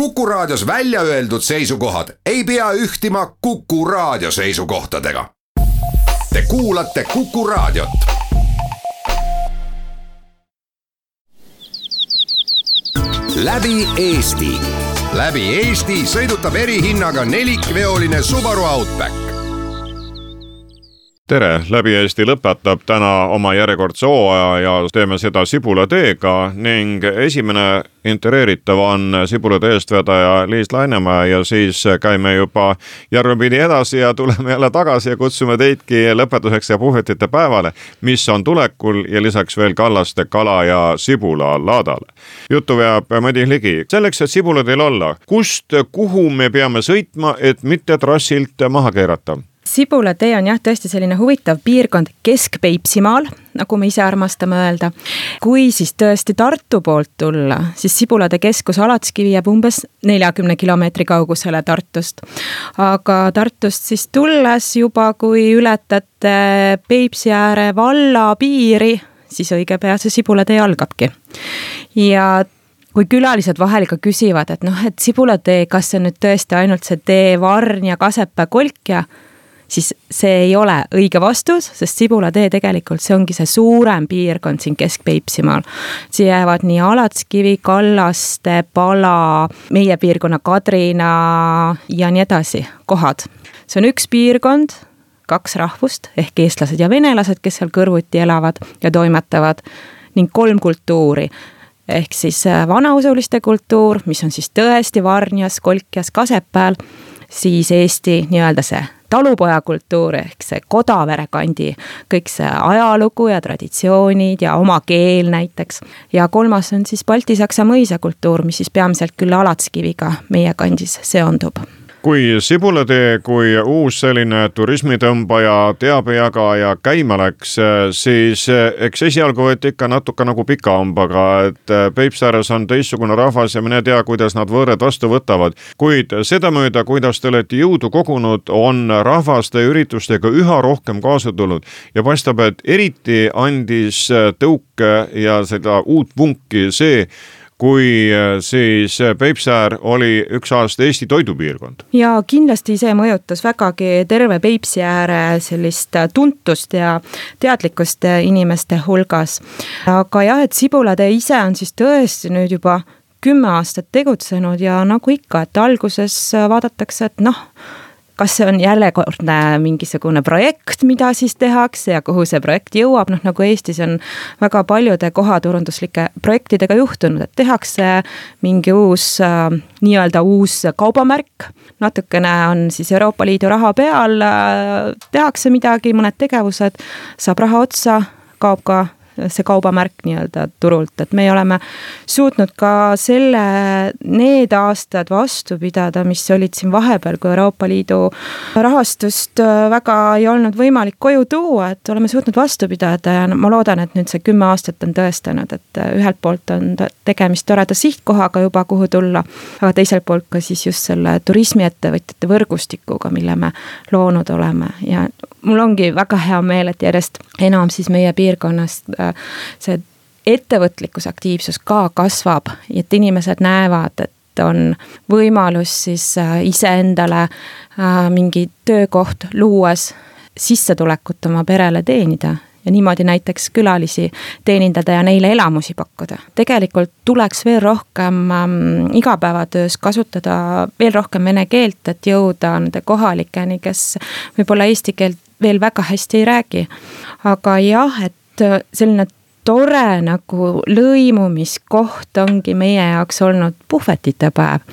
Kuku Raadios välja öeldud seisukohad ei pea ühtima Kuku Raadio seisukohtadega. Te kuulate Kuku Raadiot. läbi Eesti, läbi Eesti sõidutab erihinnaga nelikveoline Subaru Outback tere, Läbi Eesti lõpetab täna oma järjekordse hooaja ja teeme seda Sibula teega ning esimene intervjueeritav on Sibula tee eestvedaja Liis Lainemäe ja siis käime juba järvepidi edasi ja tuleme jälle tagasi ja kutsume teidki lõpetuseks ja puhvetite päevale, mis on tulekul ja lisaks veel Kallaste kala ja sibula laadale. juttu veab Madis Ligi. selleks, et sibula teil olla, kust, kuhu me peame sõitma, et mitte trassilt maha keerata? Sibulatee on jah, tõesti selline huvitav piirkond Kesk-Peipsimaal, nagu me ise armastame öelda. kui siis tõesti Tartu poolt tulla, siis Sibulatee keskus Alatskivi jääb umbes neljakümne kilomeetri kaugusele Tartust. aga Tartust siis tulles juba, kui ületate Peipsi ääre valla piiri, siis õige pea see Sibulatee algabki. ja kui külalised vahel ikka küsivad, et noh, et Sibulatee, kas see on nüüd tõesti ainult see tee Varn ja Kasepää kolk ja siis see ei ole õige vastus, sest Sibulatee tegelikult see ongi see suurem piirkond siin Kesk-Peipsimaal. siia jäävad nii Alatskivi, Kallaste, Pala, meie piirkonna Kadrina ja nii edasi kohad. see on üks piirkond, kaks rahvust ehk eestlased ja venelased, kes seal kõrvuti elavad ja toimetavad ning kolm kultuuri ehk siis vanausuliste kultuur, mis on siis tõesti Varnjas, Kolkjas, Kasepääl, siis Eesti nii-öelda see talupojakultuur ehk see Kodavere kandi, kõik see ajalugu ja traditsioonid ja oma keel näiteks. ja kolmas on siis baltisaksa mõisakultuur, mis siis peamiselt küll Alatskiviga meie kandis seondub kui Sibulatee kui uus selline turismitõmbaja, teabejagaja käima läks, siis eks esialgu võeti ikka natuke nagu pika hambaga, et Peipsiääres on teistsugune rahvas ja mine tea, kuidas nad võõrad vastu võtavad. kuid sedamööda, kuidas te olete jõudu kogunud, on rahvaste üritustega üha rohkem kaasa tulnud ja paistab, et eriti andis tõuke ja seda uut vunki see, kui äh, siis äh, Peipsiäär oli üks aasta Eesti toidupiirkond. ja kindlasti see mõjutas vägagi terve Peipsi ääre sellist äh, tuntust ja teadlikkust inimeste hulgas. aga jah, et Sibulatee ise on siis tõesti nüüd juba kümme aastat tegutsenud ja nagu ikka, et alguses vaadatakse, et noh kas see on järjekordne mingisugune projekt, mida siis tehakse ja kuhu see projekt jõuab, noh nagu Eestis on väga paljude kohaturunduslike projektidega juhtunud, et tehakse mingi uus äh, nii-öelda uus kaubamärk. natukene on siis Euroopa Liidu raha peal, äh, tehakse midagi, mõned tegevused, saab raha otsa, kaob ka see kaubamärk nii-öelda turult, et me oleme suutnud ka selle, need aastad vastu pidada, mis olid siin vahepeal, kui Euroopa Liidu rahastust äh, väga ei olnud võimalik koju tuua, et oleme suutnud vastu pidada ja ma loodan, et nüüd see kümme aastat on tõestanud, et äh, ühelt poolt on tegemist toreda sihtkohaga juba, kuhu tulla, aga teiselt poolt ka siis just selle turismiettevõtjate võrgustikuga, mille me loonud oleme ja mul ongi väga hea meel, et järjest enam siis meie piirkonnast äh, see ettevõtlikkusaktiivsus ka kasvab, et inimesed näevad, et on võimalus siis äh, iseendale äh, mingi töökoht luues sissetulekut oma perele teenida ja niimoodi näiteks külalisi teenindada ja neile elamusi pakkuda. tegelikult tuleks veel rohkem ähm, igapäevatöös kasutada veel rohkem vene keelt, et jõuda nende kohalikeni, kes võib-olla eesti keelt veel väga hästi ei räägi. aga jah, et selline tore nagu lõimumiskoht ongi meie jaoks olnud puhvetite päev,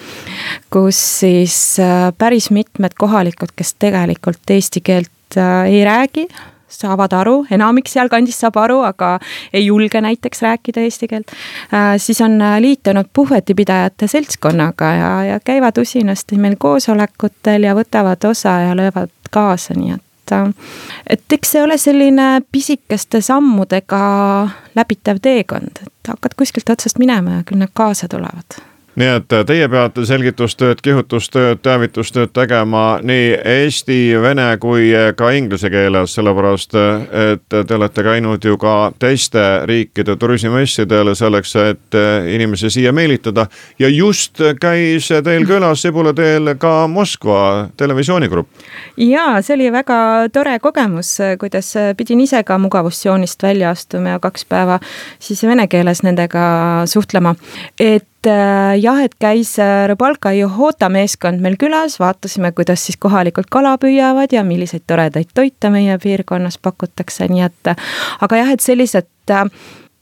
kus siis äh, päris mitmed kohalikud, kes tegelikult eesti keelt äh, ei räägi, saavad aru, enamik sealkandis saab aru, aga ei julge näiteks rääkida eesti keelt, äh, siis on liitunud puhvetipidajate seltskonnaga ja, ja käivad usinasti meil koosolekutel ja võtavad osa ja löövad kaasa, nii et et eks see ole selline pisikeste sammudega läbitav teekond, et hakkad kuskilt otsast minema ja küll nad kaasa tulevad nii et teie peate selgitustööd, kihutustööd, teavitustööd tegema nii eesti, vene kui ka inglise keeles, sellepärast et te olete käinud ju ka teiste riikide turismimessidel selleks, et inimesi siia meelitada. ja just käis teil külas Sibula teel ka Moskva televisioonigrupp. ja see oli väga tore kogemus, kuidas pidin ise ka mugavustsoonist välja astuma ja kaks päeva siis vene keeles nendega suhtlema. et äh, jah, et käis äh, Rõbalka Johota meeskond meil külas, vaatasime, kuidas siis kohalikult kala püüavad ja milliseid toredaid toite meie piirkonnas pakutakse, nii et aga jah, et sellised äh,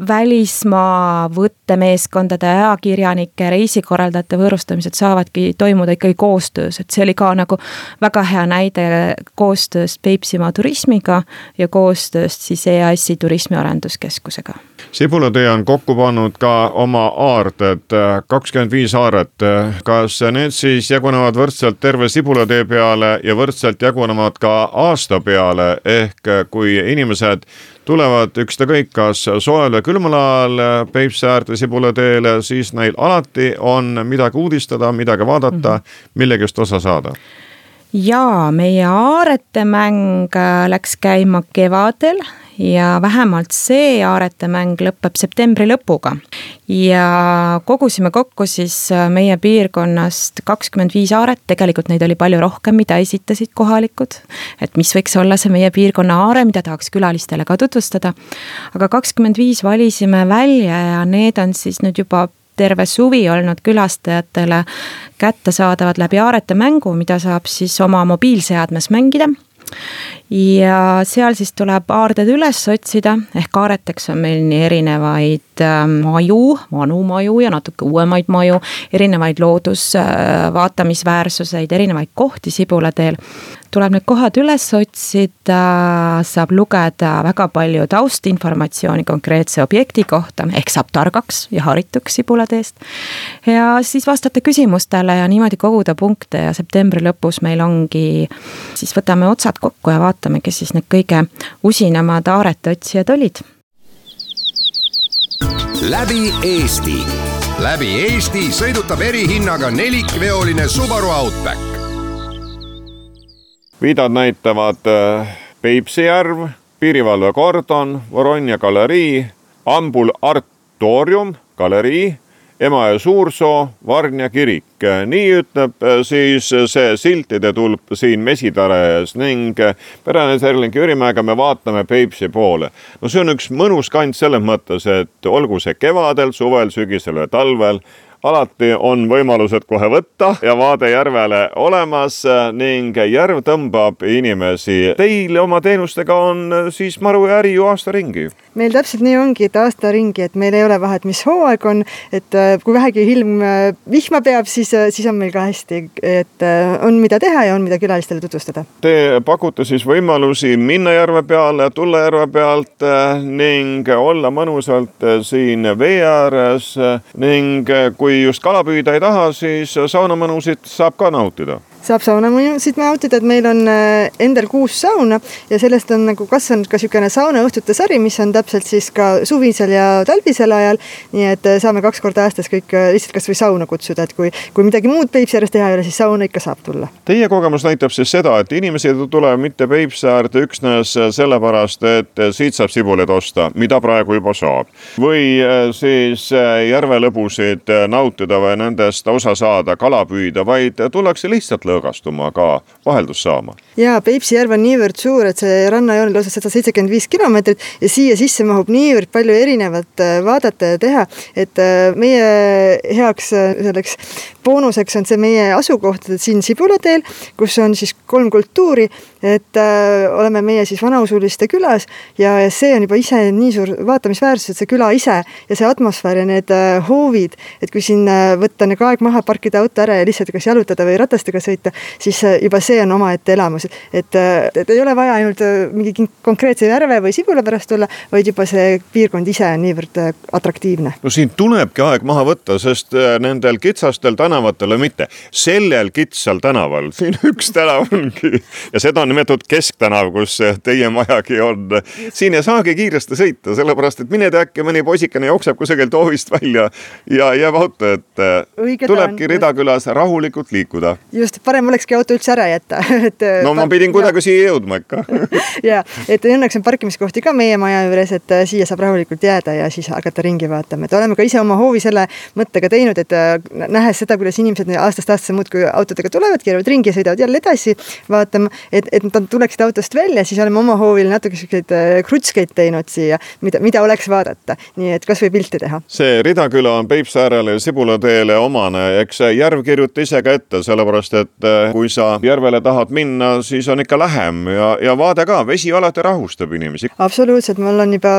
välismaa võttemeeskondade, ajakirjanike, reisikorraldajate võõrustamised saavadki toimuda ikkagi koostöös, et see oli ka nagu väga hea näide koostööst Peipsimaa turismiga ja koostööst siis EAS-i turismiarenduskeskusega. Sibulatee on kokku pannud ka oma aarded, kakskümmend viis aaret. kas need siis jagunevad võrdselt terve Sibulatee peale ja võrdselt jagunevad ka aasta peale, ehk kui inimesed tulevad ükstakõik, kas soojal või külmal ajal Peipsi äärde Sibulateele, siis neil alati on midagi uudistada, midagi vaadata -hmm. millegist osa saada jaa, meie aaretemäng läks käima kevadel ja vähemalt see aaretemäng lõpeb septembri lõpuga. ja kogusime kokku siis äh, meie piirkonnast kakskümmend viis aaret, tegelikult neid oli palju rohkem, mida esitasid kohalikud. et mis võiks olla see meie piirkonna aare, mida tahaks külalistele ka tutvustada. aga kakskümmend viis valisime välja ja need on siis nüüd juba terve suvi olnud külastajatele kättesaadavad läbi aarete mängu, mida saab siis oma mobiilseadmes mängida. Ja seal siis tuleb aarded üles otsida, ehk aareteks on meil nii erinevaid maju, vanu maju ja natuke uuemaid maju, erinevaid loodusvaatamisväärsuseid, erinevaid kohti Sibulateel tuleb need kohad üles otsida, saab lugeda väga palju taustinformatsiooni konkreetse objekti kohta, ehk saab targaks ja harituks Sibulateest. ja siis vastata küsimustele ja niimoodi koguda punkte ja septembri lõpus meil ongi, siis võtame otsad kokku ja vaatame, kes siis need kõige usinamad aarete otsijad olid. Läbi Eesti, läbi Eesti sõidutab erihinnaga nelikveoline Subaru Outback. Viidad näitavad äh, Peipsi järv, piirivalvekordon, Voronja galerii, Ambul Artorium galerii, Emajõe Suursoo, Varnja kirik. nii ütleb äh, siis see siltide tulp siin Mesitare ees ning äh, perenes Erling-Jürimäega me vaatame Peipsi poole. no see on üks mõnus kant selles mõttes, et olgu see kevadel, suvel, sügisel või talvel alati on võimalused kohe võtta ja vaade järvele olemas ning järv tõmbab inimesi. Teil oma teenustega on siis maru ja äri ju aasta ringi? meil täpselt nii ongi, et aasta ringi, et meil ei ole vahet, mis hooaeg on, et äh, kui vähegi ilm äh, vihma peab, siis, äh, siis on meil ka hästi, et on, mida teha ja on, mida külalistele tutvustada. Te pakute siis võimalusi minna järve peale, tulla järve pealt ning olla mõnusalt siin vee ääres ning kui kui just kala püüda ei taha, siis saunamõnusid saab ka nautida saab saunamõjusid nautida, et meil on äh, endal kuus sauna ja sellest on nagu kasvanud ka niisugune saunaõhtute sari, mis on täpselt siis ka suvisel ja talvisel ajal. nii et äh, saame kaks korda aastas kõik äh, lihtsalt kasvõi sauna kutsuda, et kui, kui midagi muud Peipsi ääres teha ei ole, siis sauna ikka saab tulla. Teie kogemus näitab siis seda, et inimesed ei tule mitte Peipsi äärde üksnes sellepärast, et siit saab sibuleid osta, mida praegu juba saab. või siis järvelõbusid nautida või nendest osa saada, kala püüda, vaid tullakse lihtsalt lõõgastuma ka vaheldust saama. ja Peipsi järv on niivõrd suur, et see rannajoon on lausa sada seitsekümmend viis kilomeetrit ja siia sisse mahub niivõrd palju erinevat äh, vaadata ja teha, et äh, meie heaks äh, selleks boonuseks on see meie asukoht siin Sibulateel, kus on siis kolm kultuuri, et äh, oleme meie siis vanausuliste külas ja see on juba ise nii suur vaatamisväärsus, et see küla ise ja see atmosfäär ja need äh, hoovid, et kui siin äh, võtta nagu aeg maha, parkida auto ära ja lihtsalt kas jalutada või ratastega sõita, siis juba see on omaette elamus, et, et ei ole vaja ainult mingi konkreetse järve või sibula pärast tulla, vaid juba see piirkond ise on niivõrd atraktiivne. no siin tulebki aeg maha võtta, sest nendel kitsastel tänavatel või mitte, sellel kitsal tänaval, siin üks tänav ongi ja seda on nimetatud Kesktänav, kus teie majagi on. siin ei saagi kiiresti sõita, sellepärast et mine tea, äkki mõni poisikene jookseb kusagilt hoovist välja ja jääb auto ette. tulebki Ridakülas rahulikult liikuda. just, parem olekski auto üldse ära jätta et. no ma pidin kuidagi siia jõudma ikka ja, et õnneks on parkimiskohti ka meie maja juures, et äh, siia saab rahulikult jääda ja siis hakata ringi vaatama, et oleme ka ise oma hoovi selle mõttega teinud, et äh, nähes seda, kuidas inimesed aastast aastasse muudkui autodega tulevad, keeravad ringi ja sõidavad jälle edasi vaatama, et, et nad tuleksid autost välja, siis oleme oma hoovil natuke siukseid äh, krutskeid teinud siia, mida, mida oleks vaadata, nii et kasvõi pilti teha. see Ridaküla on Peipsiäärele ja Sibulateele omane, eks järv kirjuta ise ka ette, sellepärast et äh, kui sa järvele tahad minna, siis on ikka lähem ja, ja vaade ka, vesi alati rahustab inimesi. absoluutselt, mul on juba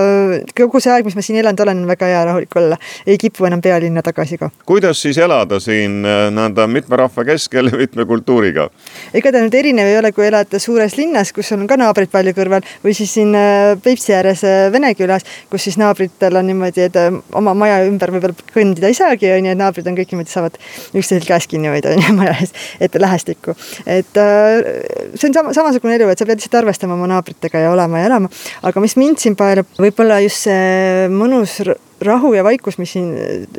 kogu see aeg, mis ma siin elanud olen, on väga hea rahulik olla, ei kipu enam pealinna tagasi ka. kuidas siis elada siin äh, nõnda mitme rahva keskel ja mitme kultuuriga? ega ta nüüd erinev ei ole, kui elada suures linnas, kus on ka naabrid palju kõrval või siis siin äh, Peipsi ääres äh, Vene külas, kus siis naabritel on niimoodi, et äh, oma maja ümber võib-olla kõndida ei saagi, on ju, et naabrid on kõik niimoodi, saavad üksteisel käest kinni hoida, on ju, maja ees, et lähestikku. et see on sama, samasugune elu, et sa pead lihtsalt arvestama oma naabritega ja olema ja elama, aga mis mind siin paelub, võib-olla just see mõnus rahu ja vaikus, mis siin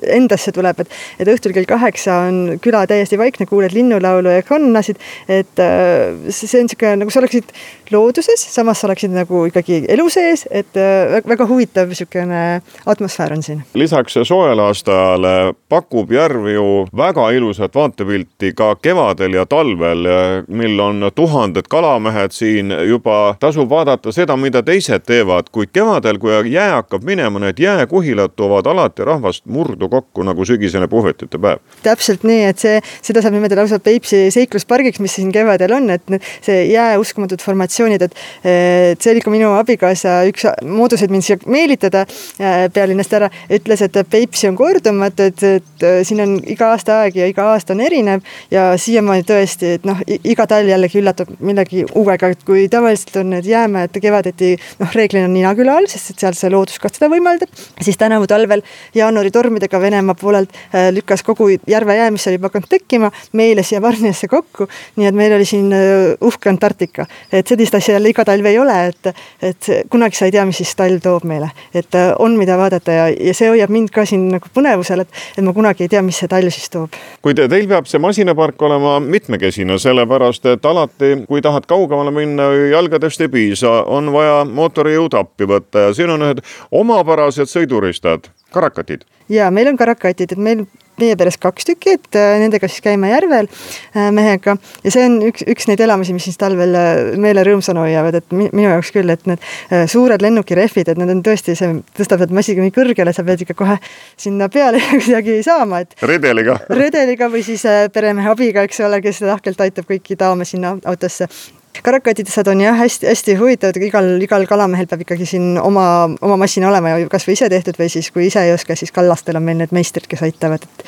endasse tuleb, et, et õhtul kell kaheksa on küla täiesti vaikne, kuuled linnulaulu ja kannasid. et äh, see on sihuke nagu sa oleksid looduses, samas sa oleksid nagu ikkagi elu sees, et äh, väga huvitav sihukene atmosfäär on siin. lisaks soojale aastaajale pakub järv ju väga ilusat vaatepilti ka kevadel ja talvel, mil on tuhanded kalamehed siin juba tasub vaadata seda, mida teised teevad, kuid kevadel, kui jää hakkab minema, need jääkuhilad toovad alati rahvast murdu kokku nagu sügisene puhvetite päev. täpselt nii, et see, seda saab nimetada lausa Peipsi seikluspargiks, mis siin kevadel on, et see jää uskumatud formatsioonid, et, et see oli ka minu abikaasa üks mooduseid mind siia meelitada äh, pealinnast ära, ütles, et Peipsi on kordumatu, et, et siin on iga aasta aeg ja iga aasta on erinev ja siiamaani tõesti, et noh, iga talv jällegi üllatab millegi uuega, et kui tavaliselt on need jäämäed kevadeti noh, reeglina Ninaküla all, sest et seal see loodus ka seda võimaldab, siis tänavu tänavu talvel jaanuari tormidega Venemaa poolelt äh, lükkas kogu järvejää, mis oli juba hakanud tekkima, meile siia Varniasse kokku. nii et meil oli siin äh, uhke Antarktika, et sellist asja jälle iga talv ei ole, et, et kunagi sa ei tea, mis siis talv toob meile, et äh, on, mida vaadata ja, ja see hoiab mind ka siin nagu põnevusel, et, et ma kunagi ei tea, mis see talv siis toob. kuid teil peab see masinapark olema mitmekesine, sellepärast et alati, kui tahad kaugemale minna, jalgadest ei piisa, on vaja mootorijõud appi võtta ja siin on ühed omapärased sõiduristad kasutad karakatid? ja meil on karakatid, et meil meie peres kaks tükki, et äh, nendega siis käime järvel äh, mehega ja see on üks, üks neid elamusi, mis siis talvel äh, meele rõõmsana hoiavad, et minu jaoks küll, et need suured lennukirehvid, et need on tõesti, see tõstab need massiga nii kõrgele, sa pead ikka kohe sinna peale kuidagi saama, et. redeliga. redeliga või siis peremehe abiga, eks ole, kes lahkelt aitab kõiki daame sinna autosse karakatidesed on jah, hästi-hästi huvitavad, igal, igal kalamehel peab ikkagi siin oma, oma massin olema ja kasvõi ise tehtud või siis, kui ise ei oska, siis kallastel on meil need meistrid, kes aitavad, et.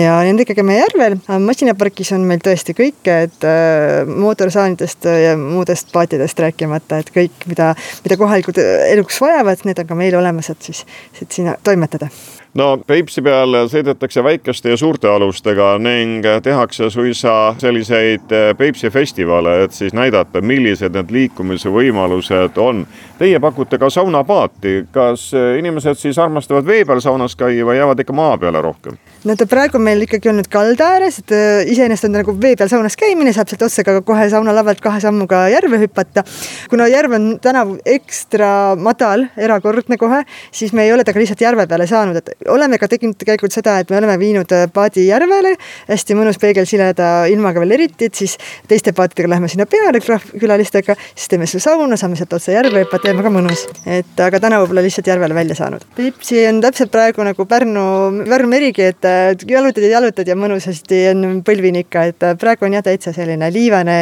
ja nendega käime järvel, masinapargis on meil tõesti kõike, et äh, mootorsaanidest ja muudest paatidest rääkimata, et kõik, mida, mida kohalikud eluks vajavad, need on ka meil olemas, et siis, et sinna toimetada no Peipsi peal sõidetakse väikeste ja suurte alustega ning tehakse suisa selliseid eh, Peipsi festivale, et siis näidata, millised need liikumise võimalused on. Teie pakute ka saunapaati, kas eh, inimesed siis armastavad vee peal saunas käia või jäävad ikka maa peale rohkem? No ta praegu meil ikkagi on nüüd kalda ääres, et äh, iseenesest on nagu vee peal saunas käimine, saab sealt otsa ka kohe saunalavalt kahe sammuga järve hüpata. kuna järv on tänavu ekstra madal, erakordne kohe, siis me ei ole temaga lihtsalt järve peale saanud, et oleme ka teinud tegelikult seda, et me oleme viinud äh, paadi järvele, hästi mõnus peegelsileda ilmaga veel eriti, et siis teiste paatidega läheme sinna peale külalistega, siis teeme selle sauna, saame sealt otse järve hüpata ja väga mõnus. et aga tänavu pole lihtsalt järvele välja saanud. Peipsi on täpselt praegu nagu Pärnu, Pärnu merigi, et jalutad ja jalutad ja mõnusasti on põlvini ikka, et praegu on jah, täitsa selline liivane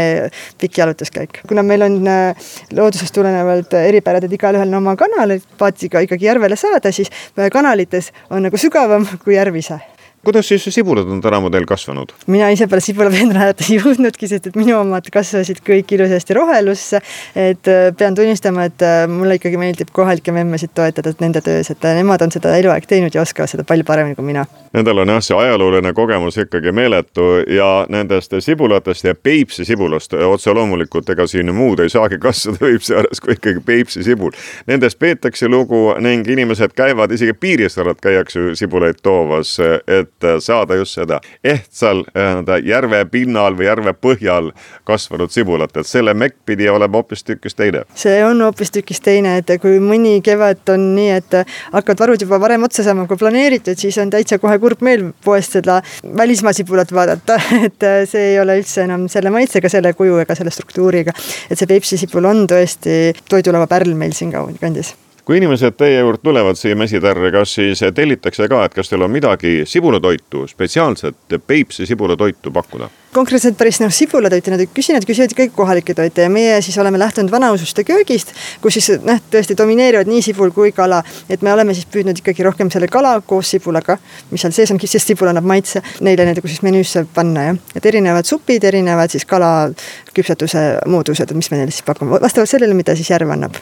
pikk jalutuskäik. kuna meil on äh, loodusest tulenevalt eripärad, et igalühel on oma kanal, et paatiga ikkagi järvele saada, siis kanalites on nagu sügavam kui järv ise kuidas siis sibulad on tänavu teil kasvanud? mina ise peale sibulapeenrajat ei jõudnudki, sest et minu omad kasvasid kõik ilusasti rohelusse. et äh, pean tunnistama, et äh, mulle ikkagi meeldib kohalikke memmesid toetada nende töös, et äh, nemad on seda eluaeg teinud ja oskavad seda palju paremini kui mina. Nendel on jah, see ajalooline kogemus ikkagi meeletu ja nendest sibulatest ja Peipsi sibulast otse loomulikult, ega siin muud ei saagi kasvada Peipsi ääres kui ikkagi Peipsi sibul. Nendest peetakse lugu ning inimesed käivad, isegi Piirissaarelt käiakse sibulaid toomas, et et saada just seda ehtsal nii-öelda järve pinnal või järve põhjal kasvanud sibulat, et selle mekk pidi olema hoopistükkis teine. see on hoopistükkis teine, et kui mõni kevad on nii, et hakkavad varud juba varem otsa saama kui planeeritud, siis on täitsa kohe kurb meel poest seda välismaa sibulat vaadata, et see ei ole üldse enam selle maitsega, selle kuju ega selle struktuuriga. et see Peipsi sibul on tõesti toidulava pärl meil siin kandis kui inimesed teie juurde tulevad siia mesitärre, kas siis tellitakse ka, et kas teil on midagi sibulatoitu, spetsiaalset Peipsi sibulatoitu pakkuda? konkreetselt päris noh, sibulatoitu nad ei küsi, nad küsivad ikkagi kohalikke toite ja meie siis oleme lähtunud vanaususte köögist, kus siis noh, tõesti domineerivad nii sibul kui kala. et me oleme siis püüdnud ikkagi rohkem selle kala koos sibulaga, mis seal sees on, sest sibul annab maitse, neile nagu siis menüüsse panna jah. et erinevad supid, erinevad siis kala küpsetuse moodused, mis me neile siis pakume, vastavalt sellele, mida siis järv annab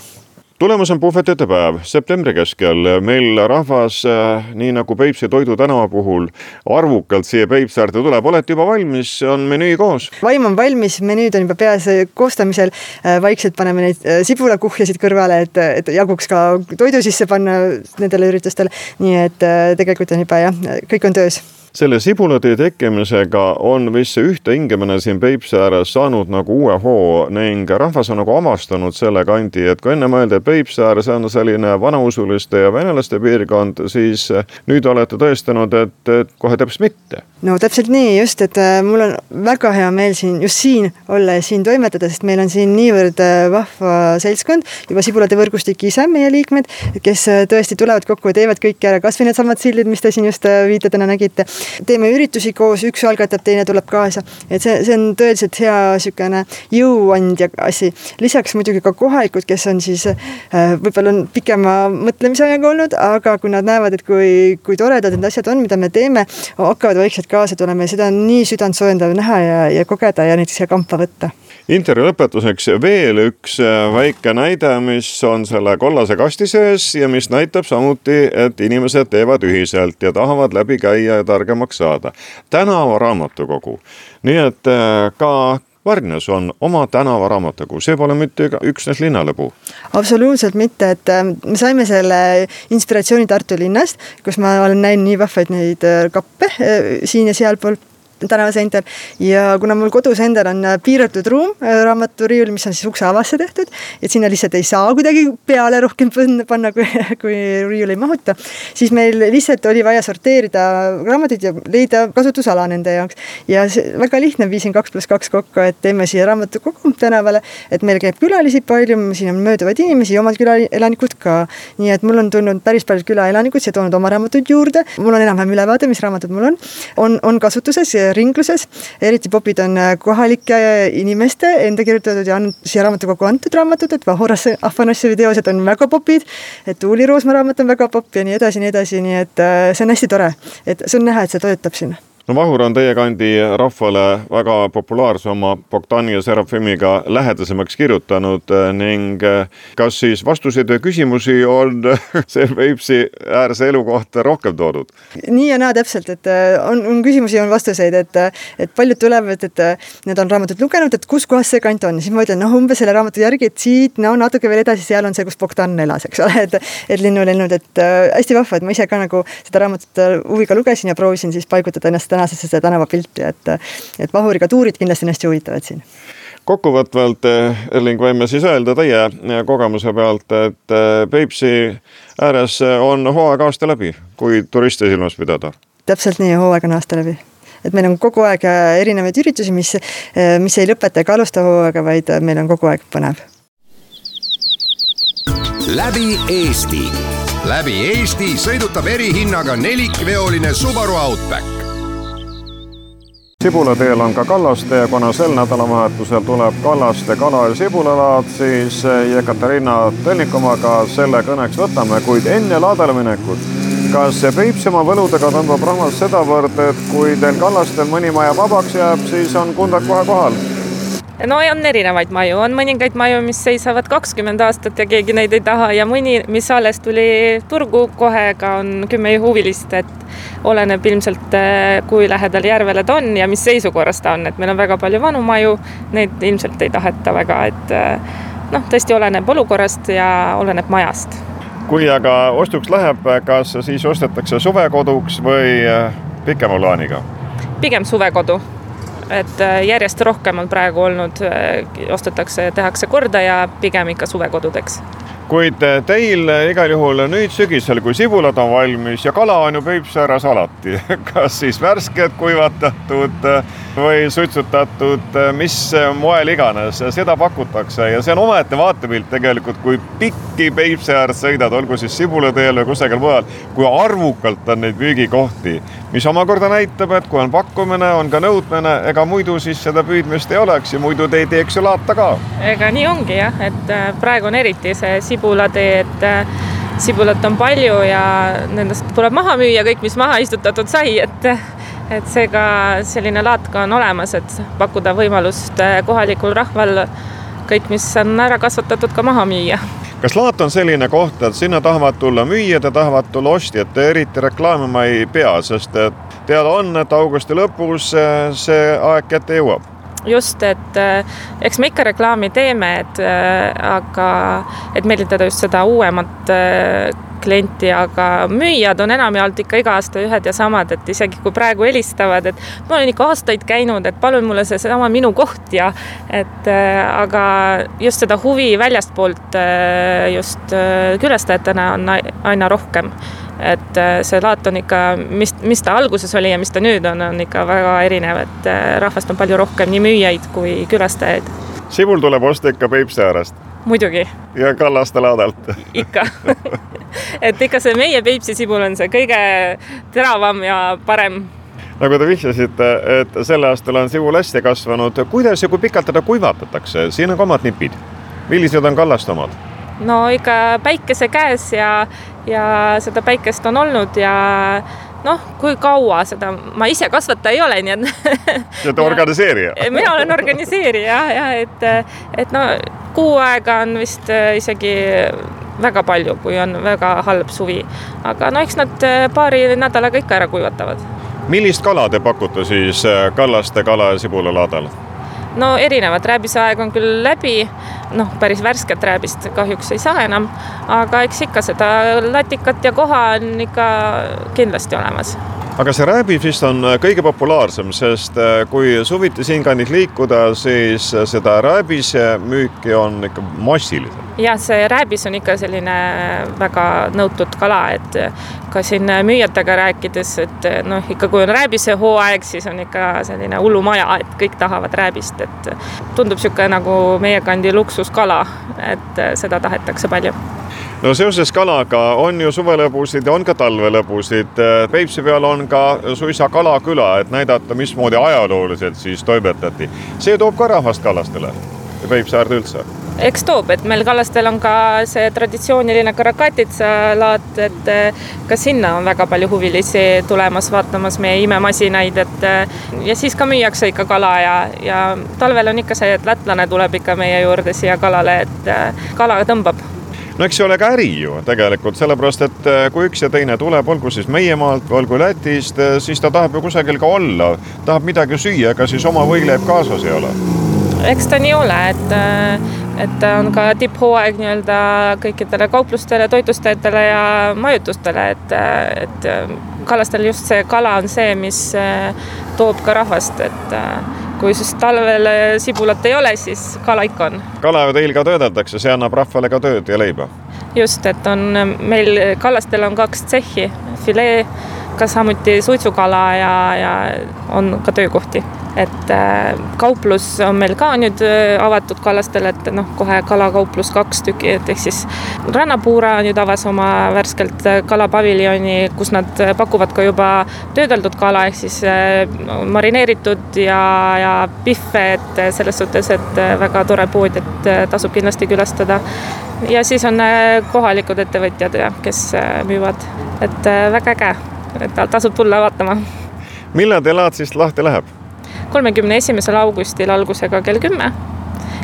tulemas on puhvetite päev septembri keskel. meil rahvas, äh, nii nagu Peipsi Toidu tänava puhul, arvukalt siia Peipsi äärde tuleb. olete juba valmis, on menüü koos? vaim on valmis, menüüd on juba peas koostamisel. Äh, vaikselt paneme neid äh, sibulakuhjasid kõrvale, et, et jaguks ka toidu sisse panna nendele üritustele. nii et tegelikult on juba jah, kõik on töös selle sibulatee tekkimisega on vist see ühte hingemine siin Peipsi ääres saanud nagu uue hoo ning rahvas on nagu avastanud selle kandi, et kui enne mõeldi, et Peipsi ääres on selline vanausuliste ja venelaste piirkond, siis nüüd olete tõestanud, et, kohe täpselt mitte. no täpselt nii just, et äh, mul on väga hea meel siin, just siin olla ja siin toimetada, sest meil on siin niivõrd äh, vahva seltskond, juba Sibulate võrgustik ise, meie liikmed, kes äh, tõesti tulevad kokku ja teevad kõike ära, kasvõi needsamad sildid, mis te siin just viitedena nägite teeme üritusi koos, üks algatab, teine tuleb kaasa, et see, see on tõeliselt hea niisugune jõuandja asi. lisaks muidugi ka kohalikud, kes on siis äh, võib-olla on pikema mõtlemisajaga olnud, aga kui nad näevad, et kui, kui toredad need asjad on, mida me teeme, hakkavad vaikselt kaasa tulema ja seda on nii südantsoojendav näha ja, ja kogeda ja neid siia kampa võtta intervjuu lõpetuseks veel üks äh, väike näide, mis on selle kollase kasti sees ja mis näitab samuti, et inimesed teevad ühiselt ja tahavad läbi käia ja targemaks saada. tänavaraamatukogu, nii et äh, ka Vargnas on oma tänavaraamatukogu, see pole mitte üksnes linnalõbu. absoluutselt mitte, et äh, me saime selle inspiratsiooni Tartu linnast, kus ma olen näinud nii vahvaid neid kappe siin ja sealpool tänavaseintel ja kuna mul kodus endal on äh, piiratud ruum, äh, raamaturiiul, mis on siis ukse avasse tehtud, et sinna lihtsalt ei saa kuidagi peale rohkem panna, kui, kui riiul ei mahuta, siis meil lihtsalt oli vaja sorteerida raamatuid ja leida kasutusala nende jaoks. ja see väga lihtne, viisin kaks pluss kaks kokku, et teeme siia raamatukogu tänavale, et meil käib külalisi palju, siin on mööduvaid inimesi ja omad külaelanikud ka. nii et mul on tulnud päris paljud külaelanikud siia toonud oma raamatuid juurde, mul on enam-vähem ülevaade, mis raamatud mul on, on, on kasutuses ringluses. eriti popid on äh, kohalike inimeste enda kirjutatud ja siia raamatukokku antud raamatud, et Vahoras Afanasjevi teosed on väga popid. et Tuuli Roosma raamat on väga popp ja nii edasi, nii edasi, nii et äh, see on hästi tore, et see on näha, et see töötab siin no Vahur on teie kandi rahvale väga populaarse oma Bogdani ja Serafimiga lähedasemaks kirjutanud eh, ning eh, kas siis vastuseid ja küsimusi on see Peipsi äärse elu kohta rohkem toodud? nii ja naa täpselt, et eh, on, on küsimusi, on vastuseid, et, et paljud tulevad, et need on raamatut lugenud, et kus kohas see kant on, siis ma ütlen, noh, umbes selle raamatu järgi, et siit no natuke veel edasi, seal on see, kus Bogdan elas, eks ole, et, et linnulennud, et äh, hästi vahva, et ma ise ka nagu seda raamatut huviga lugesin ja proovisin siis paigutada ennast tänasesse seda tänavapilti, et, et Vahuriga tuurid kindlasti on hästi huvitavad siin kokkuvõtvalt, Erling, võime siis öelda teie kogemuse pealt, et eh, Peipsi ääres on hooaeg aasta läbi, kui turiste silmas pidada? täpselt nii, hooaeg on aasta läbi et meil on kogu aeg erinevaid üritusi, mis, mis ei lõpeta ega alusta hooaega, vaid meil on kogu aeg põnev. läbi Eesti, läbi Eesti sõidutab erihinnaga nelikveoline Subaru Outback sibulateel on ka Kallaste ja kuna sel nädalavahetusel tuleb Kallaste kala- ja sibulalaad, siis Jekaterina Telnikovaga selle kõneks võtame, kuid enne laadale minekut kas Peipsimaa võludega tõmbab rahvas sedavõrd, et kui teil kallastel mõni maja vabaks jääb, siis on kundad kohe kohal? No on erinevaid maju, on mõningaid maju, mis seisavad kakskümmend aastat ja keegi neid ei taha. Ja mõni, mis alles tuli turgu kohe, ka on kümme huvilist, et oleneb ilmselt, eh, kui lähedal järvele ta on ja mis seisukorras ta on, et meil on väga palju vanu maju, neid ilmselt ei taheta väga, et eh, noh, tõesti oleneb olukorrast ja oleneb majast. kui aga ostuks läheb, kas siis ostetakse suvekoduks või eh, pikema plaaniga? pigem suvekodu et äh, järjest rohkem on praegu olnud, äh, ostetakse, tehakse korda ja pigem ikka suvekodudeks. Kuid äh, teil igal juhul nüüd sügisel, kui sibulad on valmis ja kala on ju Peipsiääres alati, kas siis värsket kuivatatud või suitsutatud, mis moel iganes, seda pakutakse ja see on omaette vaatepilt tegelikult, kui pikki Peipsiäärt sõidad, olgu siis Sibulateel või kusagil mujal, kui arvukalt on neid müügikohti mis omakorda näitab, et kui on pakkumine, on ka nõudmine, ega muidu siis seda püüdmist ei oleks ja muidu te ei teeks ju laata ka. ega nii ongi jah, et äh, praegu on eriti see sibulatee, et äh, sibulat on palju ja nendest tuleb maha müüa kõik, mis maha istutatud sai, et et seega selline laat ka on olemas, et pakkuda võimalust äh, kohalikul rahval kõik, mis on ära kasvatatud, ka maha müüa kas laat on selline koht, et sinna tahavad tulla müüjad ja tahavad tulla ostjad, eriti reklaamima ei pea, sest et teada on, et augusti lõpus see aeg kätte jõuab? Just, et eh, eks me ikka reklaami teeme, et eh, aga, et meelitada just seda uuemat eh, klienti, aga müüjad on enamjaolt ikka iga aasta ühed ja samad, et isegi kui praegu helistavad, et ma olen ikka aastaid käinud, et palun mulle seesama minu koht ja et äh, aga just seda huvi väljastpoolt äh, just äh, külastajatena on aina rohkem et see laat on ikka, mis, mis ta alguses oli ja mis ta nüüd on, on ikka väga erinev, et rahvast on palju rohkem, nii müüjaid kui külastajaid. sibul tuleb osta ikka Peipsi äärest muidugi. ja Kallaste laadalt ikka et ikka see meie Peipsi sibul on see kõige teravam ja parem nagu te vihjasite, et sel aastal on sibul hästi kasvanud, kuidas ja kui pikalt teda kuivatatakse, siin on ka omad nipid. millised on Kallaste omad? no ikka päikese käes ja, ja seda päikest on olnud ja noh, kui kaua seda, ma ise kasvataja ei ole, nii et. sa oled organiseerija mina olen organiseerija ja, ja et, et no kuu aega on vist äh, isegi väga palju, kui on väga halb suvi. aga no eks nad äh, paari nädalaga ikka ära kuivatavad. millist kala te pakute siis äh, Kallaste kala ja sibulalaadal? No erinevad, rääbiseaeg on küll läbi, noh, päris värsket rääbist kahjuks ei saa enam, aga eks ikka seda latikat ja koha on ikka kindlasti olemas aga see rääbis vist on kõige populaarsem, sest äh, kui suviti siinkandis liikuda, siis seda rääbise müüki on ikka massiliselt. jah, see rääbis on ikka selline väga nõutud kala, et ka siin müüjatega rääkides, et noh, ikka kui on rääbise hooaeg, siis on ikka selline hullumaja, et kõik tahavad rääbist, et tundub niisugune nagu meie kandi luksuskala, et seda tahetakse palju no seoses kalaga on ju suvelõbusid ja on ka talvelõbusid. Peipsi peal on ka suisa kalaküla, et näidata, mismoodi ajalooliselt siis toimetati. see toob ka rahvast kallastele ja Peipsi äärde üldse eks toob, et meil kallastel on ka see traditsiooniline Karakatitsa laat, et eh, ka sinna on väga palju huvilisi tulemas vaatamas meie imemasinaid, et eh, ja siis ka müüakse ikka kala ja, ja talvel on ikka see, et lätlane tuleb ikka meie juurde siia kalale, et eh, kala tõmbab no eks see ole ka äri ju tegelikult, sellepärast et äh, kui üks ja teine tuleb, olgu siis meie maalt või olgu Lätist, äh, siis ta tahab ju kusagil ka olla, tahab midagi süüa, ega siis oma võileib kaasas ei ole? eks ta nii ole, et, äh, et on ka tipphooaeg nii-öelda kõikidele kauplustele, toitlustajatele ja majutustele, et, et kallastel just see kala on see, mis toob ka rahvast, et kui siis talvel sibulat ei ole, siis kala ikka on. kala ju teil ka töödeldakse, see annab rahvale ka tööd ja leiba. just, et on meil kallastel on kaks tsehhi, filee, ka samuti suitsukala ja, ja on ka töökohti et äh, kauplus on meil ka nüüd äh, avatud kallastel, et noh, kohe kalakauplus kaks tükki, et ehk siis Rannapuura nüüd avas oma värskelt äh, kalapaviljoni, kus nad pakuvad ka juba töödeldud kala ehk siis marineeritud ja, ja pihve, et selles suhtes, et väga tore pood, et tasub kindlasti külastada. ja siis on kohalikud ettevõtjad, kes müüvad, et väga äge, et tasub tulla vaatama. millal teil Laatsist lahti läheb? Kolmekümne esimesel augustil algusega kell kümme.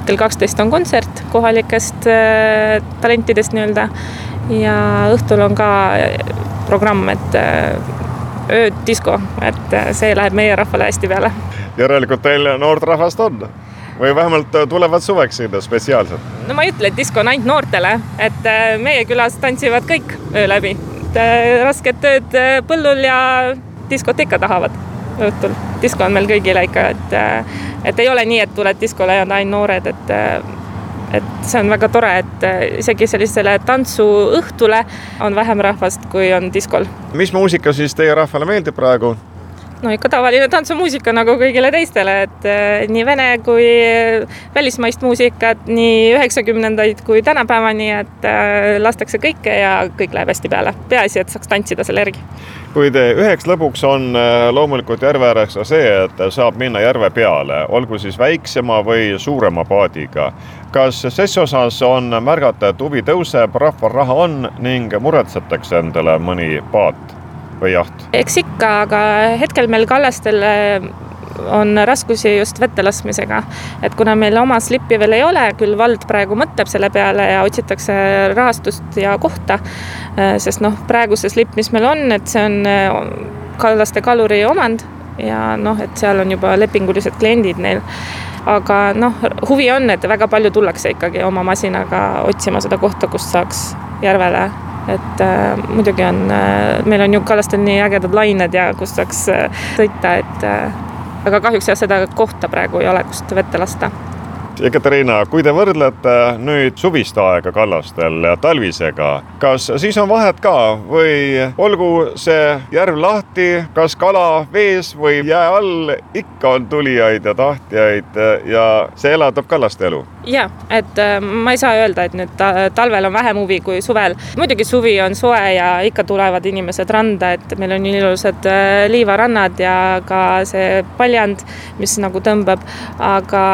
kell kaksteist on kontsert kohalikest äh, talentidest nii-öelda ja õhtul on ka programm, et äh, öödisko, et äh, see läheb meie rahvale hästi peale. järelikult teil noort rahvast on? või vähemalt tulevad suveks sinna spetsiaalselt? no ma ei ütle, et disko on ainult noortele, et meie külas tantsivad kõik öö läbi. rasked tööd põllul ja diskot ikka tahavad õhtul. disko on meil kõigile ikka, et, et ei ole nii, et tuled diskole ja on ainult noored, et et see on väga tore, et isegi sellisele tantsuõhtule on vähem rahvast, kui on diskol. mis muusika siis teie rahvale meeldib praegu? No ikka tavaline tantsumuusika nagu kõigile teistele, et eh, nii vene kui välismaist muusikat, nii üheksakümnendaid kui tänapäevani, et eh, lastakse kõike ja kõik läheb hästi peale. peaasi, et saaks tantsida selle järgi kuid üheks lõbuks on loomulikult järve ääres ka see, et saab minna järve peale, olgu siis väiksema või suurema paadiga. kas ses osas on märgata, et huvi tõuseb, rahval raha on ning muretsetakse endale mõni paat või jaht? eks ikka, aga hetkel meil kallastel on raskusi just vette laskmisega. et kuna meil oma slippi veel ei ole, küll vald praegu mõtleb selle peale ja otsitakse rahastust ja kohta, äh, sest noh, praegu see slipp, mis meil on, et see on äh, kallaste kaluri omand ja noh, et seal on juba lepingulised kliendid neil. aga noh, huvi on, et väga palju tullakse ikkagi oma masinaga otsima seda kohta, kust saaks järvele et äh, muidugi on äh,, meil on ju kallastel nii ägedad lained ja kus saaks äh, sõita, et äh, aga kahjuks jah, seda kohta praegu ei ole, kust vette lasta. Ekaterina, kui te võrdlete nüüd suvist aega kallastel ja talvisega, kas siis on vahet ka või olgu see järv lahti, kas kala vees või jää all, ikka on tulijaid ja tahtjaid ja see elavdab kallaste elu? ja, et äh, ma ei saa öelda, et nüüd talvel on vähem huvi kui suvel. muidugi suvi on soe ja ikka tulevad inimesed randa, et meil on ilusad äh, liivarannad ja ka see paljand, mis nagu tõmbab. aga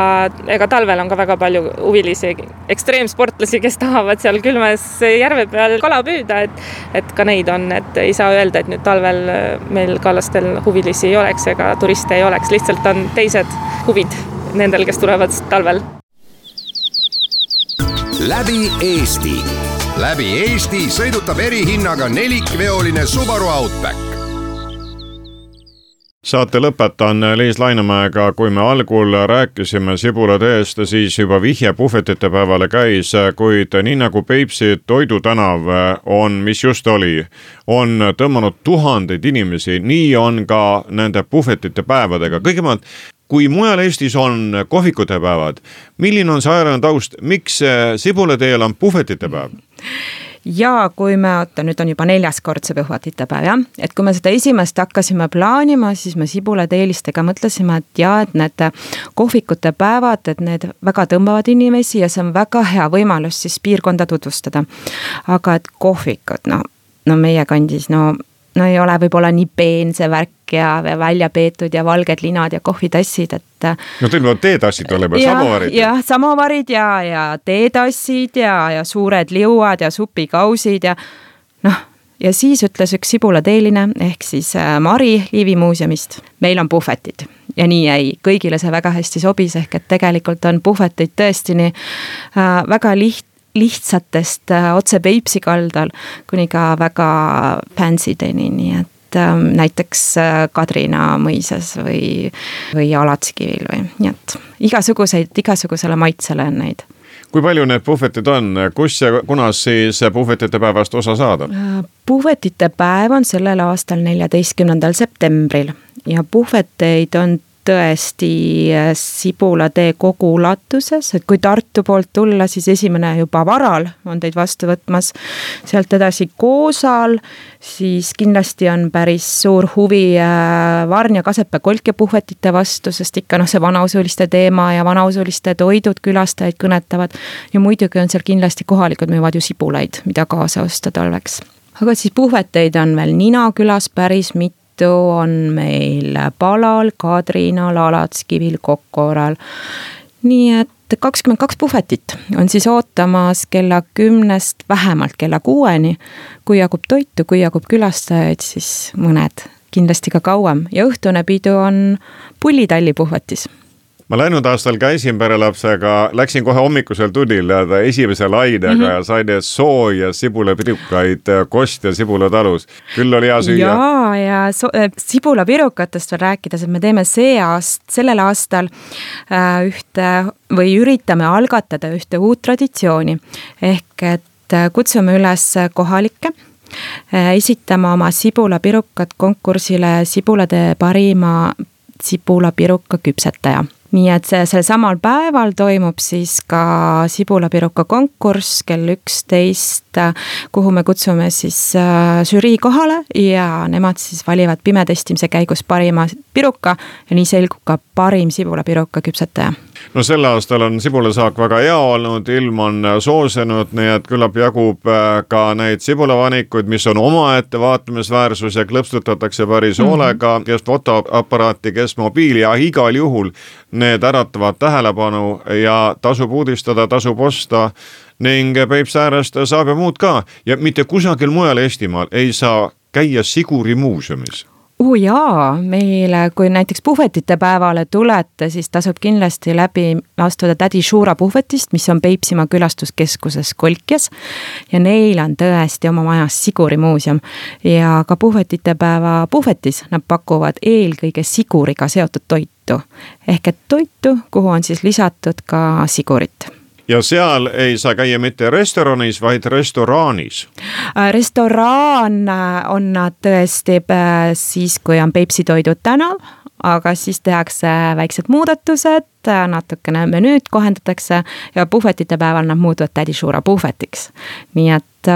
ega talvel on ka väga palju huvilisi, ekstreemsportlasi, kes tahavad seal külmas järve peal kala püüda, et, et ka neid on, et ei saa öelda, et nüüd talvel äh, meil kallastel huvilisi ei oleks ega turiste ei oleks, lihtsalt on teised huvid nendel, kes tulevad talvel läbi Eesti. läbi Eesti sõidutab erihinnaga nelikveoline Subaru Outback saate lõpetan Liis Lainemäega, kui me algul rääkisime Sibulateest, siis juba vihje puhvetite päevale käis, kuid nii nagu Peipsi Toidutänav on, mis just oli, on tõmmanud tuhandeid inimesi, nii on ka nende puhvetite päevadega. kõigepealt kui mujal Eestis on kohvikute päevad, milline on see ajalooline taust, miks Sibulateel on puhvetite päev? Ja kui me, oota nüüd on juba neljas kord see puhvatite päev jah, et kui me seda esimest hakkasime plaanima, siis me sibulateelistega mõtlesime, et jaa, et need kohvikute päevad, et need väga tõmbavad inimesi ja see on väga hea võimalus siis piirkonda tutvustada. aga et kohvikud, no, no meie kandis, no no ei ole võib-olla nii peen see värk ja välja peetud ja valged linad ja kohvitassid, et. no teil peavad teetassid olema, samovarid. jah, samovarid ja, ja teetassid ja, ja suured liuad ja supikausid ja noh, ja siis ütles üks sibulateeline ehk siis äh, Mari Liivi muuseumist, meil on puhvetid ja nii jäi, kõigile see väga hästi sobis, ehk et tegelikult on puhveteid tõesti nii äh, väga liht-, lihtsatest äh, otse Peipsi kaldal kuni ka väga fancy deni, nii et ähm, näiteks äh, Kadrina mõisas või, või Alatskivil või, nii et igasuguseid, igasugusele maitsele on neid kui palju need puhvetid on, kus ja kunas siis puhvetite päevast osa saada? Äh, puhvetite päev on sellel aastal neljateistkümnendal septembril ja puhveteid on tõesti Sibulatee kogu ulatuses, et kui Tartu poolt tulla, siis esimene juba Varal on teid vastu võtmas. sealt edasi Koosal, siis kindlasti on päris suur huvi äh, Varnja, Kasepää, Kolkja puhvetite vastu, sest ikka noh, see vanausuliste teema ja vanausuliste toidud külastajaid kõnetavad. ja muidugi on seal kindlasti kohalikud müüvad ju sibulaid, mida kaasa osta talveks aga siis puhveteid on veel Nina külas päris mitu mitu on meil Palal, Kadrinal, Alatskivil, Kokoral. nii et kakskümmend kaks puhvetit on siis ootamas kella kümnest vähemalt kella kuueni. kui jagub toitu, kui jagub külastajaid, siis mõned kindlasti ka kauem ja õhtune pidu on Pullitalli puhvetis ma läinud aastal käisin perelapsega, läksin kohe hommikusel tunnil esimese lainega mm -hmm. ja sain sooja sibulapirukaid Kost ja Sibula talus. küll oli hea süüa. ja, ja so, äh, sibulapirukatest veel rääkides, et me teeme see aast-, sellel aastal äh, ühte või üritame algatada ühte uut traditsiooni. ehk et äh, kutsume üles kohalikke äh, esitama oma sibulapirukad konkursile Sibulade parima sibulapiruka küpsetaja nii et see, sel samal päeval toimub siis ka sibulapiruka konkurss kell üksteist, kuhu me kutsume siis äh, žürii kohale ja nemad siis valivad pimetestimise käigus parima piruka ja nii selgub ka parim sibulapiruka küpsetaja no sel aastal on sibulasaak väga hea olnud, ilm on soosenud, nii et küllap jagub äh, ka neid sibulavanikuid, mis on omaette vaatamisväärsus ja klõpstutatakse päris mm -hmm. hoolega, kes fotoaparaati, kes mobiili ja igal juhul need äratavad tähelepanu ja tasub uudistada, tasub osta ning Peipsi äärest saab ja muud ka ja mitte kusagil mujal Eestimaal ei saa käia Siguri muuseumis oo jaa, meile, kui näiteks puhvetite päevale tulete, siis tasub kindlasti läbi astuda Tädi Šura puhvetist, mis on Peipsimaa külastuskeskuses Kolkjas. ja neil on tõesti oma majas Siguri muuseum ja ka puhvetite päeva puhvetis nad pakuvad eelkõige Siguriga seotud toitu. Ehk et toitu, kuhu on siis lisatud ka sigurit ja seal ei saa käia mitte restoranis, vaid restoraanis. Äh, restoraan äh, on nad tõesti äh, siis, kui on Peipsi Toidu tänav, aga siis tehakse väiksed muudatused, natukene menüüd kohendatakse ja puhvetite päeval nad muutuvad Tädi Šura puhvetiks. nii et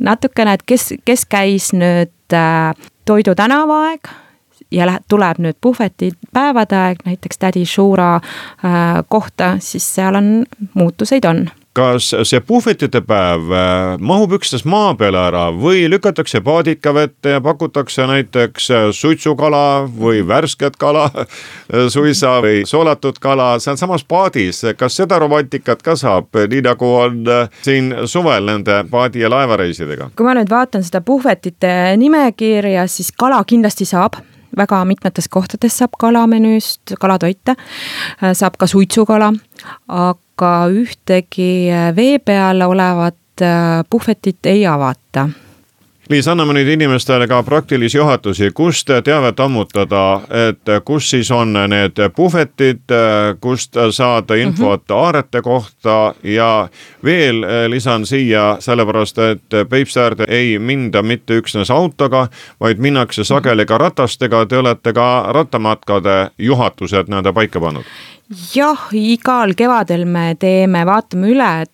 natukene, et kes, kes käis nüüd Toidu tänavaaeg ja läheb, tuleb nüüd puhveti päevade aeg näiteks tädi Šura äh, kohta, siis seal on, muutuseid on. Kas see puhvetite päev äh, mahub üksnes maa peale ära või lükatakse paadika vette ja pakutakse näiteks äh, suitsukala või värsket kala suisa või soolatud kala sealsamas paadis, kas seda romantikat ka saab, nii nagu on siin suvel nende paadi ja laevareisidega? kui ma nüüd vaatan seda puhvetite nimekirja, siis kala kindlasti saab väga mitmetes kohtades saab kalamenüüst kalatoite, saab ka suitsukala, aga ühtegi vee peal olevat äh, puhvetit ei avata Liis, anname nüüd inimestele ka praktilisi juhatusi, kust teavet ammutada, et kus siis on need puhvetid, kust saada infot mm -hmm. aarete kohta? Ja veel lisan siia, sellepärast et Peipsi äärde ei minda mitte üksnes autoga, vaid minnakse sageli ka ratastega, te olete ka rattamatkade juhatused nii-öelda paika pannud. Jah, igal kevadel me teeme, vaatame üle, et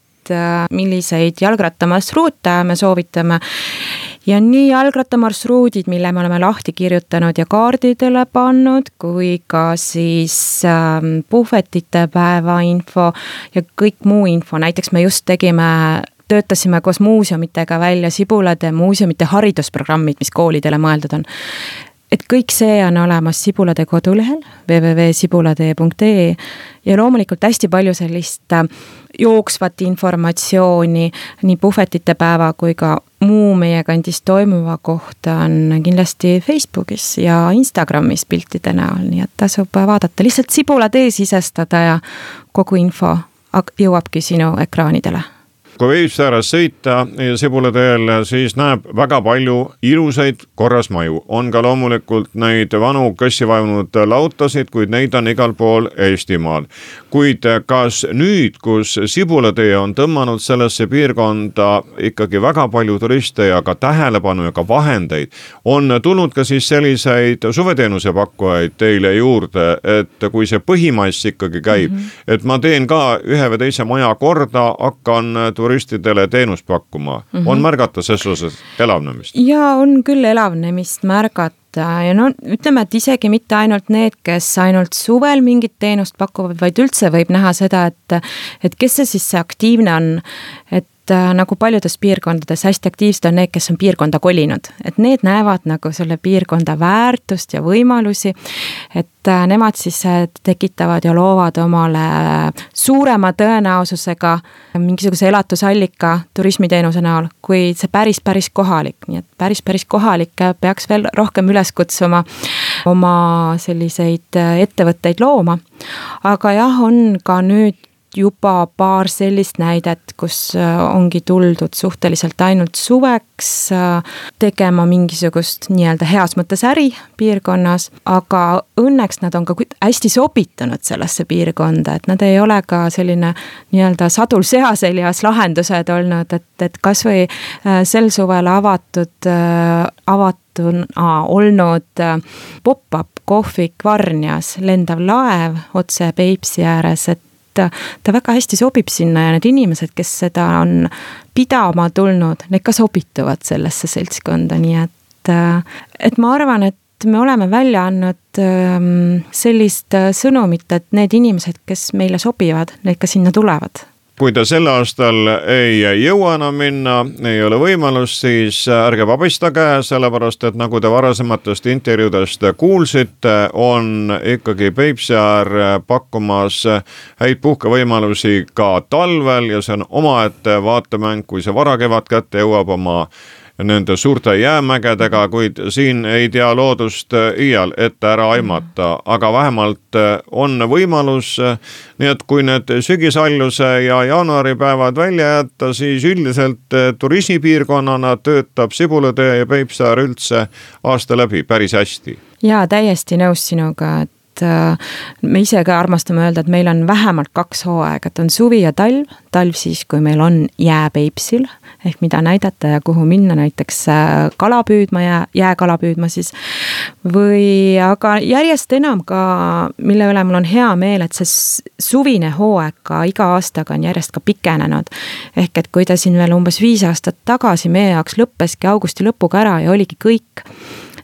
milliseid jalgrattamarsruute me soovitame ja nii jalgrattamarsruudid, mille me oleme lahti kirjutanud ja kaardidele pannud, kui ka siis äh, puhvetite päeva info ja kõik muu info, näiteks me just tegime töötasime koos muuseumitega välja Sibulade muuseumite haridusprogrammid, mis koolidele mõeldud on. Et kõik see on olemas Sibulade kodulehel www.sibulatee.ee ja loomulikult hästi palju sellist äh, jooksvat informatsiooni nii puhvetite päeva kui ka muu meie kandis toimuva kohta on kindlasti Facebookis ja Instagramis piltide näol, nii et tasub vaadata, lihtsalt Sibulatee sisestada ja kogu info jõuabki sinu ekraanidele kui Veipsääres sõita Sibula teel, siis näeb väga palju ilusaid korras maju. on ka loomulikult neid vanu kössi vajunud lautasid, kuid neid on igal pool Eestimaal. kuid kas nüüd, kus Sibula tee on tõmmanud sellesse piirkonda ikkagi väga palju turiste ja ka tähelepanu ja ka vahendeid, on tulnud ka siis selliseid suveteenuse pakkujaid teile juurde, et kui see põhimass ikkagi käib mm, -hmm. et ma teen ka ühe või teise maja korda, hakkan turistidele teenust pakkuma mm, -hmm. on märgata ses osas elavnemist? ja on küll elavnemist märgata ja no ütleme, et isegi mitte ainult need, kes ainult suvel mingit teenust pakuvad, vaid üldse võib näha seda, et et kes see siis see aktiivne on, et nagu paljudes piirkondades hästi aktiivsed on need, kes on piirkonda kolinud, et need näevad nagu selle piirkonda väärtust ja võimalusi. et äh, nemad siis äh, tekitavad ja loovad omale suurema tõenäosusega mingisuguse elatusallika turismiteenuse näol, kui see päris, päris kohalik, nii et päris, päris kohalikke peaks veel rohkem üles kutsuma oma selliseid ettevõtteid looma. aga jah, on ka nüüd juba paar sellist näidet, kus äh, ongi tuldud suhteliselt ainult suveks äh, tegema mingisugust nii-öelda heas mõttes äri piirkonnas, aga õnneks nad on ka hästi sobitunud sellesse piirkonda, et nad ei ole ka selline nii-öelda sadul sea seljas lahendused olnud, et, et kasvõi äh, sel suvel avatud, avatuna olnud pop-up kohvik Varnjas, lendav laev otse Peipsi ääres, et ta, ta väga hästi sobib sinna ja need inimesed, kes seda on pidama tulnud, need ka sobituvad sellesse seltskonda, nii et, et ma arvan, et me oleme välja andnud ähm, sellist sõnumit, et need inimesed, kes meile sobivad, need ka sinna tulevad kui ta sel aastal ei jõua enam minna, ei ole võimalust, siis ärge vabistage, sellepärast et nagu te varasematest intervjuudest kuulsite, on ikkagi Peipsiäär pakkumas häid puhkevõimalusi ka talvel ja see on omaette vaatemäng, kui see varakevad kätte jõuab oma nende suurte jäämägedega, kuid siin ei tea loodust äh, iial ette ära aimata, aga vähemalt äh, on võimalus. Äh, nii et kui need sügishaljuse ja jaanuaripäevad välja jätta, siis üldiselt turismipiirkonnana töötab Sibulatee ja Peipsaar üldse aasta läbi päris hästi. ja täiesti nõus sinuga, et me ise ka armastame öelda, et meil on vähemalt kaks hooaega, et on suvi ja talv, talv siis, kui meil on jää Peipsil ehk mida näidata ja kuhu minna näiteks äh, kala püüdma ja jääkala püüdma siis. või aga järjest enam ka, mille üle mul on hea meel, et see suvine hooaeg ka iga aastaga on järjest ka pikenenud. ehk et kui ta siin veel umbes viis aastat tagasi meie jaoks lõppeski augusti lõpuga ära ja oligi kõik,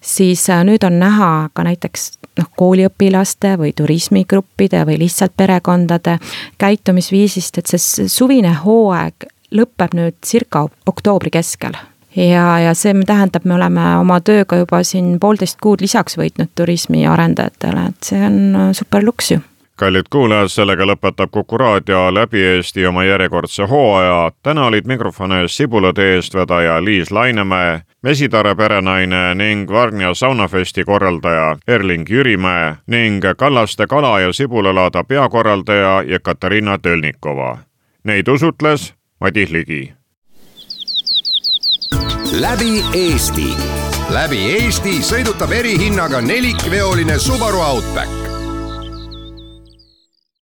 siis äh, nüüd on näha ka näiteks noh, kooliõpilaste või turismigruppide või lihtsalt perekondade käitumisviisist, et see suvine hooaeg lõpeb nüüd circa oktoobri keskel. Ja, ja see tähendab, me oleme oma tööga juba siin poolteist kuud lisaks võitnud turismiarendajatele, et see on äh, super luks ju kallid kuulajad, sellega lõpetab Kuku raadio läbi Eesti oma järjekordse hooaja. täna olid mikrofoni ees Sibulade eestvedaja Liis Lainemäe, Mesitare perenaine ning Varnja saunafesti korraldaja Erling Jürimäe ning Kallaste kala- ja sibulalaada peakorraldaja Jekaterina Tölnikova. Neid usutles Madis Ligi. läbi Eesti, läbi Eesti sõidutab erihinnaga nelikveoline Subaru Outback